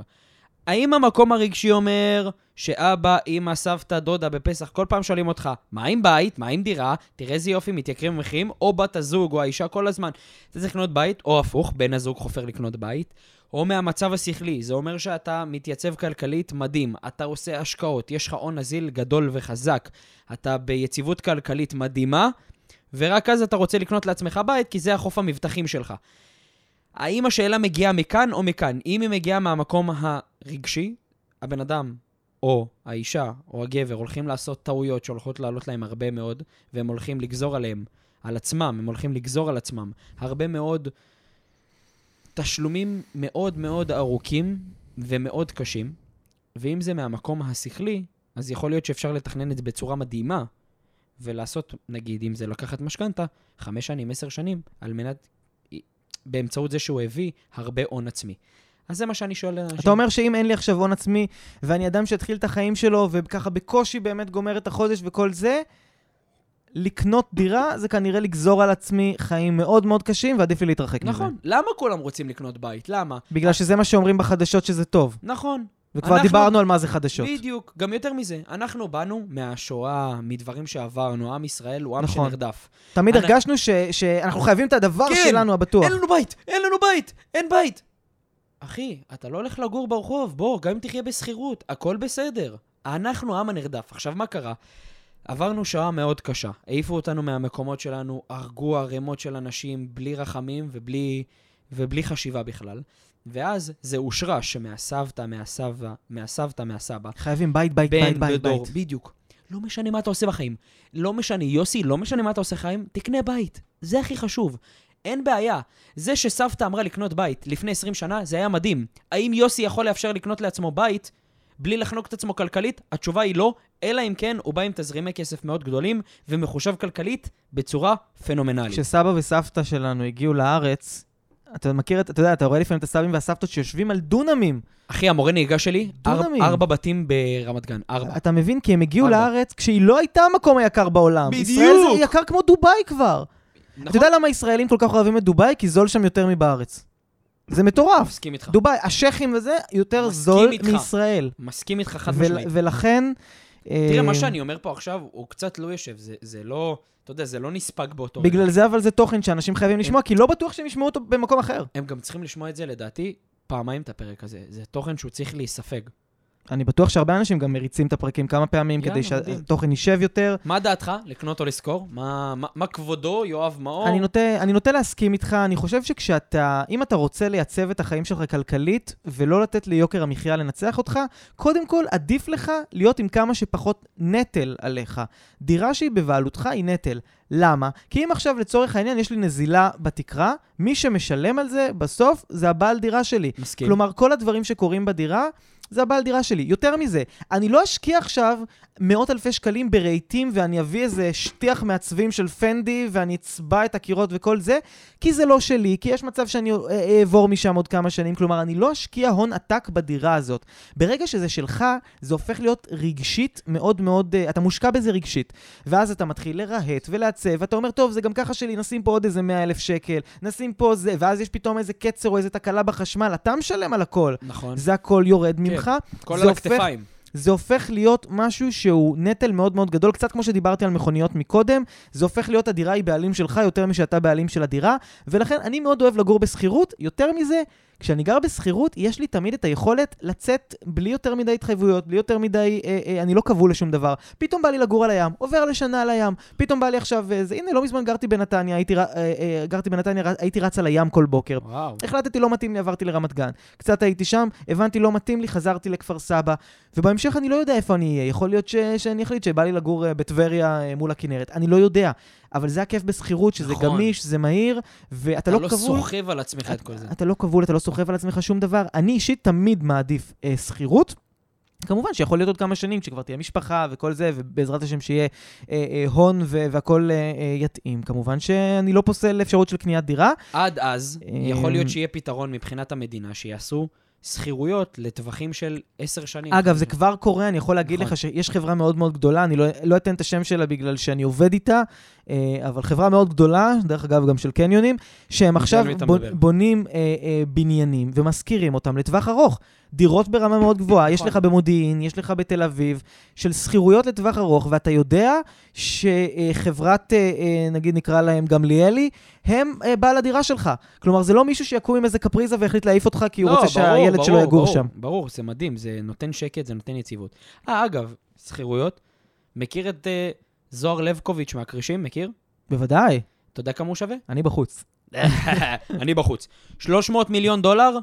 האם המקום הרגשי אומר שאבא, אמא, סבתא, דודה בפסח, כל פעם שואלים אותך, מה עם בית? מה עם דירה? תראה איזה יופי, מתייקרים המחירים, או בת הזוג או האישה כל הזמן. אתה צריך לקנות בית, או הפוך, בן הזוג חופר לקנות בית, או מהמצב השכלי. זה אומר שאתה מתייצב כלכלית מדהים, אתה עושה השקעות, יש לך הון נזיל גדול וחזק, אתה ביציבות כלכלית מדהימה, ורק אז אתה רוצה לקנות לעצמך בית, כי זה החוף המבטחים שלך. האם השאלה מגיעה מכאן או מכאן? אם היא מגיעה מהמקום הרגשי, הבן אדם, או האישה, או הגבר, הולכים לעשות טעויות שהולכות לעלות להם הרבה מאוד, והם הולכים לגזור עליהם, על עצמם, הם הולכים לגזור על עצמם הרבה מאוד תשלומים מאוד מאוד ארוכים ומאוד קשים, ואם זה מהמקום השכלי, אז יכול להיות שאפשר לתכנן את זה בצורה מדהימה, ולעשות, נגיד, אם זה לקחת משכנתה, חמש שנים, עשר שנים, על מנת, באמצעות זה שהוא הביא הרבה הון עצמי. אז זה מה שאני שואל לאנשים. אתה אומר שאם אין לי עכשיו הון עצמי, ואני אדם שהתחיל את החיים שלו, וככה בקושי באמת גומר את החודש וכל זה, לקנות דירה זה כנראה לגזור על עצמי חיים מאוד מאוד קשים, ועדיף לי להתרחק מזה. נכון. למה כולם רוצים לקנות בית? למה? בגלל שזה מה שאומרים בחדשות שזה טוב. נכון. וכבר אנחנו- דיברנו על מה זה חדשות. בדיוק. גם יותר מזה, אנחנו באנו מהשואה, מדברים שעברנו, עם ישראל הוא עם נכון. שנרדף. תמיד אני- הרגשנו ש- שאנחנו חייבים את הדבר כן, שלנו הבטוח. אין לנו בית! אין לנו בית! אין בית! אחי, אתה לא הולך לגור ברחוב, בוא, גם אם תחיה בשכירות, הכל בסדר. אנחנו העם הנרדף. עכשיו, מה קרה? עברנו שעה מאוד קשה. העיפו אותנו מהמקומות שלנו, הרגו ערימות של אנשים בלי רחמים ובלי, ובלי חשיבה בכלל. ואז זה הושרש שמהסבתא, מהסבא, מהסבתא, מהסבא, חייבים בית, בית, בן בית, בית, בדור, בית. בדיוק. לא משנה מה אתה עושה בחיים. לא משנה, יוסי, לא משנה מה אתה עושה בחיים, תקנה בית. זה הכי חשוב. אין בעיה. זה שסבתא אמרה לקנות בית לפני 20 שנה, זה היה מדהים. האם יוסי יכול לאפשר לקנות לעצמו בית בלי לחנוק את עצמו כלכלית? התשובה היא לא, אלא אם כן הוא בא עם תזרימי כסף מאוד גדולים ומחושב כלכלית בצורה פנומנלית. כשסבא וסבתא שלנו הגיעו לארץ, אתה מכיר, את- אתה יודע, אתה רואה לפעמים את הסבים והסבתות שיושבים על דונמים. אחי, המורה נהיגה שלי, דונמים. ארבע בתים ברמת גן. ארבע. אתה מבין? כי הם הגיעו ארבע. לארץ כשהיא לא הייתה המקום היקר בעולם. בדיוק. ישראל זה יקר כמו דובאי כבר. אתה נכון? יודע למה ישראלים כל כך אוהבים את דובאי? כי זול שם יותר מבארץ. זה מטורף. מסכים איתך. דובאי, השייחים וזה, יותר זול איתך. מישראל. מסכים איתך חד משמעית. ולכן... תראה, אה, מה שאני אומר פה עכשיו, הוא קצת לא יושב, זה, זה לא, אתה יודע, זה לא נספג באותו רגע. בגלל זה אבל זה תוכן שאנשים חייבים לשמוע, כי לא בטוח שהם ישמעו אותו במקום אחר. הם גם צריכים לשמוע את זה, לדעתי, פעמיים את הפרק הזה. זה תוכן שהוא צריך להיספג. אני בטוח שהרבה אנשים גם מריצים את הפרקים כמה פעמים יאללה, כדי. שהתוכן יישב יותר. מה דעתך, לקנות או לשכור? מה, מה, מה כבודו, יואב מאור? אני נוטה, אני נוטה להסכים איתך, אני חושב שכשאתה, אם אתה רוצה לייצב את החיים שלך כלכלית, ולא לתת ליוקר המחיה לנצח אותך, קודם כל עדיף לך להיות עם כמה שפחות נטל עליך. דירה שהיא בבעלותך היא נטל. למה? כי אם עכשיו לצורך העניין יש לי נזילה בתקרה, מי שמשלם על זה בסוף זה הבעל דירה שלי. מסכים. כלומר, כל הדברים שקורים בדירה, זה הבעל דירה שלי. יותר מזה, אני לא אשקיע עכשיו מאות אלפי שקלים ברהיטים ואני אביא איזה שטיח מעצבים של פנדי ואני אצבע את הקירות וכל זה, כי זה לא שלי, כי יש מצב שאני אה, אעבור משם עוד כמה שנים. כלומר, אני לא אשקיע הון עתק בדירה הזאת. ברגע שזה שלך, זה הופך להיות רגשית מאוד מאוד, אה, אתה מושקע בזה רגשית. ואז אתה מתחיל לרהט ולעצב, ואתה אומר, טוב, זה גם ככה שלי, נשים פה עוד איזה 100 אלף שקל, נשים פה זה, ואז יש פתאום איזה קצר או איזה תקלה בחשמל, אתה משלם על הכל. נכון. זה הכל יורד ממך. כל זה על הופך- הכתפיים. זה הופך להיות משהו שהוא נטל מאוד מאוד גדול, קצת כמו שדיברתי על מכוניות מקודם, זה הופך להיות הדירה היא בעלים שלך יותר משאתה בעלים של הדירה, ולכן אני מאוד אוהב לגור בשכירות, יותר מזה, כשאני גר בשכירות, יש לי תמיד את היכולת לצאת בלי יותר מדי התחייבויות, בלי יותר מדי, אה, אה, אני לא כבול לשום דבר. פתאום בא לי לגור על הים, עובר לשנה על הים, פתאום בא לי עכשיו, אה, זה, הנה, לא מזמן גרתי בנתניה, הייתי, אה, אה, גרתי בנתניה, הייתי רץ על הים כל בוקר. וואו. החלטתי לא מתאים לי, עברתי לרמת גן. קצת הייתי שם, הבנתי לא מתאים לי, חזרתי לכפר סבא, ובהמשך אני לא יודע איפה אני אהיה. יכול להיות ש... שאני אחליט שבא לי לגור אה, בטבריה אה, מול הכנרת. אני לא יודע. אבל זה הכיף בשכירות, שזה נכון. גמיש, זה מהיר, ואתה אתה לא לא כבול. סוחב על עצמך את כל זה. אתה לא כבול, אתה לא סוחב על עצמך שום דבר. אני אישית תמיד מעדיף אה, שכירות. כמובן שיכול להיות עוד כמה שנים, כשכבר תהיה משפחה וכל זה, ובעזרת השם שיהיה אה, אה, הון ו- והכול אה, אה, יתאים. כמובן שאני לא פוסל אפשרות של קניית דירה. עד אז, אמ, יכול להיות שיהיה פתרון מבחינת המדינה, שיעשו שכירויות לטווחים של עשר שנים. אגב, זה כבר קורה, אני יכול להגיד נכון. לך שיש חברה מאוד מאוד גדולה, אני לא, לא אתן את השם שלה בגלל שאני עובד איתה, אה, אבל חברה מאוד גדולה, דרך אגב גם של קניונים, שהם עכשיו בונ, מדבר? בונים אה, אה, בניינים ומשכירים אותם לטווח ארוך. דירות ברמה מאוד גבוהה, יש נכון. לך במודיעין, יש לך בתל אביב, של שכירויות לטווח ארוך, ואתה יודע שחברת, אה, אה, נגיד נקרא להם גמליאלי, הם אה, בעל הדירה שלך. כלומר, זה לא מישהו שיקום עם איזה קפריזה והחליט להעיף אותך כי הוא לא, רוצה ברור, שהילד ברור, שלו יגור ברור, שם. ברור, זה מדהים, זה נותן שקט, זה נותן יציבות. אה, אגב, שכירויות, מכיר את אה, זוהר לבקוביץ' מהכרישים? מכיר? בוודאי, אתה יודע כמה הוא שווה? אני בחוץ. אני בחוץ. 300 מיליון דולר,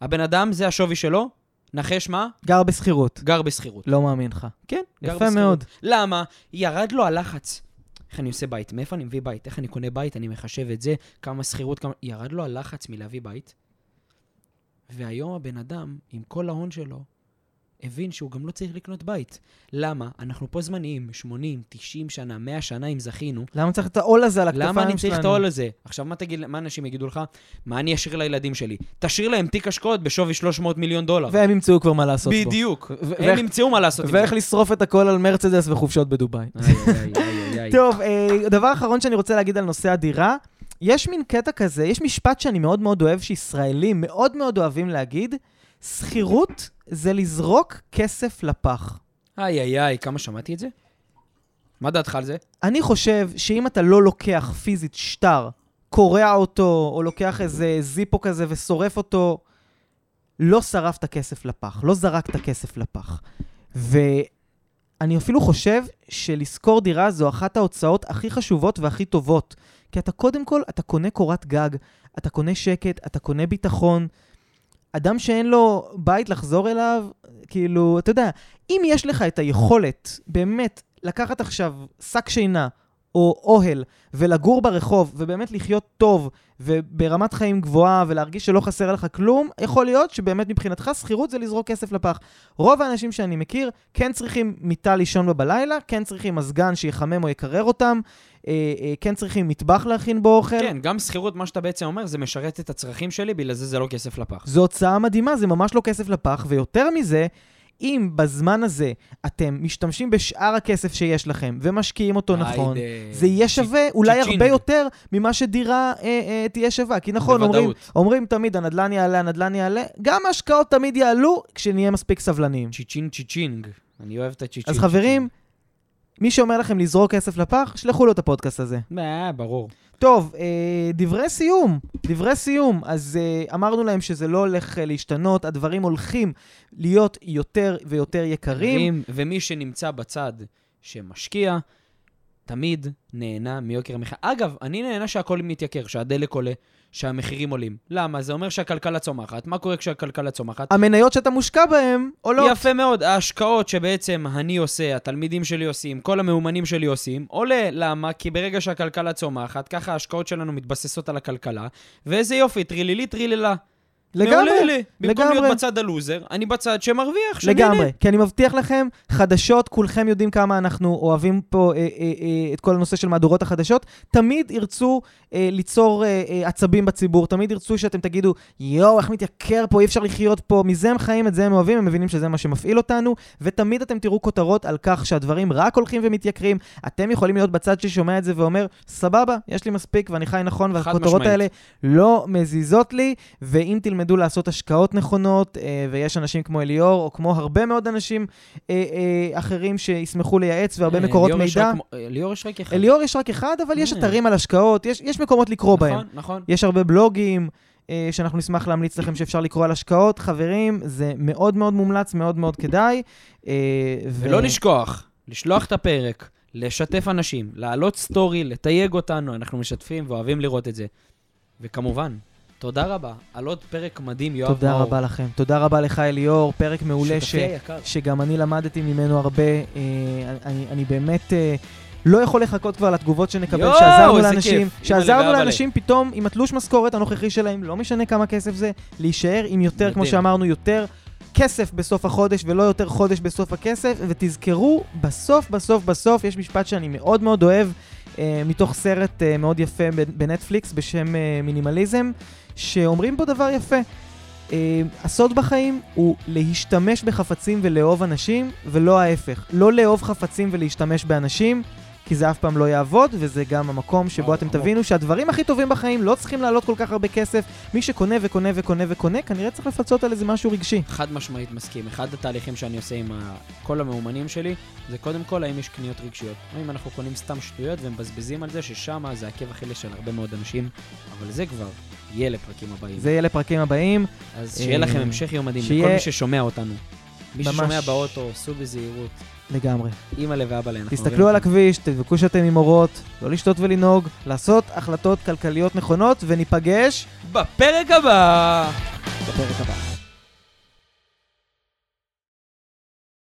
הבן אדם, זה השווי שלו. נחש מה? גר בשכירות. גר בשכירות. לא מאמין לך. כן, גר יפה בשכירות. מאוד. למה? ירד לו הלחץ. איך אני עושה בית? מאיפה אני מביא בית? איך אני קונה בית? אני מחשב את זה, כמה שכירות, כמה... ירד לו הלחץ מלהביא בית. והיום הבן אדם, עם כל ההון שלו, הבין שהוא גם לא צריך לקנות בית. למה? אנחנו פה זמניים, 80, 90 שנה, 100 שנה אם זכינו. למה צריך את העול הזה על הכתפיים שלנו? למה אני צריך את העול הזה? עכשיו, מה תגיד, מה אנשים יגידו לך? מה אני אשאיר לילדים שלי? תשאיר להם תיק השקעות בשווי 300 מיליון דולר. והם ימצאו כבר מה לעשות בו. בדיוק. ו- הם ימצאו מה לעשות. ואיך לשרוף את הכל על מרצדס וחופשות בדובאי. טוב, אה, דבר אחרון שאני רוצה להגיד על נושא הדירה, יש מין קטע כזה, יש משפט שאני מאוד מאוד אוהב, שישראלים מאוד מאוד אוהבים להגיד, שכירות זה לזרוק כסף לפח. איי, איי, איי, כמה שמעתי את זה? מה דעתך על זה? אני חושב שאם אתה לא לוקח פיזית שטר, קורע אותו, או לוקח איזה זיפו כזה ושורף אותו, לא שרפת כסף לפח, לא זרקת כסף לפח. ואני אפילו חושב שלשכור דירה זו אחת ההוצאות הכי חשובות והכי טובות. כי אתה קודם כל, אתה קונה קורת גג, אתה קונה שקט, אתה קונה ביטחון. אדם שאין לו בית לחזור אליו, כאילו, אתה יודע, אם יש לך את היכולת, באמת, לקחת עכשיו שק שינה או אוהל ולגור ברחוב ובאמת לחיות טוב וברמת חיים גבוהה ולהרגיש שלא חסר לך כלום, יכול להיות שבאמת מבחינתך שכירות זה לזרוק כסף לפח. רוב האנשים שאני מכיר כן צריכים מיטה לישון בה בלילה, כן צריכים מזגן שיחמם או יקרר אותם, אה, אה, כן צריכים מטבח להכין בו אוכל. כן, גם שכירות, מה שאתה בעצם אומר, זה משרת את הצרכים שלי, בגלל זה זה לא כסף לפח. זו הוצאה מדהימה, זה ממש לא כסף לפח, ויותר מזה, אם בזמן הזה אתם משתמשים בשאר הכסף שיש לכם ומשקיעים אותו נכון. זה יהיה שווה אולי. הרבה יותר ממה שדירה אה, אה, תהיה שווה. כי נכון. אומרים, תמיד הנדל"ן יעלה, הנדל"ן יעלה, גם ההשקעות תמיד יעלו כשנהיה מספיק סבלניים. צ'יצ'ינג צ'יצ'ינג. אני אוהב את הצ'יצ'ינג. אז חברים, מי שאומר לכם לזרוק כסף לפח, שלחו לו את הפודקאסט הזה. אה, ברור. טוב, אה, דברי סיום, דברי סיום. אז אה, אמרנו להם שזה לא הולך אה, להשתנות, הדברים הולכים להיות יותר ויותר יקרים. רים, ומי שנמצא בצד שמשקיע, תמיד נהנה מיוקר המחיה. אגב, אני נהנה שהכל מתייקר, שהדלק עולה, שהמחירים עולים. למה? זה אומר שהכלכלה צומחת. מה קורה כשהכלכלה צומחת? המניות שאתה מושקע בהן עולות. יפה מאוד. ההשקעות שבעצם אני עושה, התלמידים שלי עושים, כל המאומנים שלי עושים, עולה. למה? כי ברגע שהכלכלה צומחת, ככה ההשקעות שלנו מתבססות על הכלכלה, ואיזה יופי, טרילילי טריללה. לגמרי, מעולה לי. במקום לגמרי. להיות בצד הלוזר, אני בצד שמרוויח, שנהנה. לגמרי, כי אני מבטיח לכם, חדשות, כולכם יודעים כמה אנחנו אוהבים פה אה, אה, אה, את כל הנושא של מהדורות החדשות, תמיד ירצו אה, ליצור אה, אה, עצבים בציבור, תמיד ירצו שאתם תגידו, יואו, איך מתייקר פה, אי אפשר לחיות פה, מזה הם חיים, את זה הם אוהבים, הם מבינים שזה מה שמפעיל אותנו, ותמיד אתם תראו כותרות על כך שהדברים רק הולכים ומתייקרים, אתם יכולים להיות בצד ששומע את זה ואומר, סבבה, יש לי מספיק ואני חי נכון, והכותרות משמעית. האלה לא מזיזות לי, ואם תלמדו לעשות השקעות נכונות, אה, ויש אנשים כמו אליאור, או כמו הרבה מאוד אנשים אה, אה, אחרים שישמחו לייעץ, והרבה מקורות מידע. רק מ- אה, ליאור יש רק אחד. אליאור יש רק אחד, אבל יש. אתרים על השקעות, יש, יש מקומות לקרוא בהם. נכון, נכון. יש הרבה בלוגים שאנחנו נשמח להמליץ לכם שאפשר לקרוא על השקעות. חברים, זה מאוד מאוד מומלץ, מאוד מאוד כדאי. אה, ו- ולא לשכוח, לשלוח את הפרק, לשתף אנשים, להעלות סטורי, לתייג אותנו, אנחנו משתפים ואוהבים לראות את זה. וכמובן, תודה רבה על עוד פרק מדהים, יואב תודה מאור. רבה לכם. תודה רבה לך, אליאור, פרק מעולה ש... שגם אני למדתי ממנו הרבה. אה, אני, אני באמת אה, לא יכול לחכות כבר לתגובות שנקבל, יואו, שעזרנו לאנשים, כיף. שעזרנו לאנשים פתאום עם התלוש משכורת הנוכחי שלהם, לא משנה כמה כסף זה, להישאר עם יותר, כמו מדהים. שאמרנו, יותר כסף בסוף החודש ולא יותר חודש בסוף הכסף, ותזכרו, בסוף, בסוף, בסוף, יש משפט שאני מאוד מאוד אוהב, אה, מתוך סרט אה, מאוד יפה בנטפליקס בשם אה, מינימליזם, שאומרים בו דבר יפה. אה, הסוד בחיים הוא להשתמש בחפצים ולאהוב אנשים, ולא ההפך. לא לאהוב חפצים ולהשתמש באנשים, כי זה אף פעם לא יעבוד, וזה גם המקום שבו וואו, אתם עמוק. תבינו שהדברים הכי טובים בחיים לא צריכים לעלות כל כך הרבה כסף. מי שקונה וקונה וקונה וקונה, כנראה צריך לפצות על איזה משהו רגשי. חד משמעית מסכים. אחד התהליכים שאני עושה עם ה... כל המאומנים שלי, זה קודם כל האם יש קניות רגשיות. או אם אנחנו קונים סתם שטויות ומבזבזים על זה, ששם זה עקב אכילס של הרבה מאוד אנשים, אבל זה כבר יהיה לפרקים הבאים. זה יהיה לפרקים הבאים. אז שיהיה לכם אה, המשך יום מדהים שיהיה- לכל מי ששומע אותנו. מי ממש. ששומע באוטו, סעו בזהירות. לגמרי. אימא'לה ואבא'לה, תסתכלו על הכביש, תבדקו שאתם עם אורות, לא לשתות ולנהוג, לעשות החלטות כלכליות נכונות, וניפגש בפרק הבא! בפרק הבא.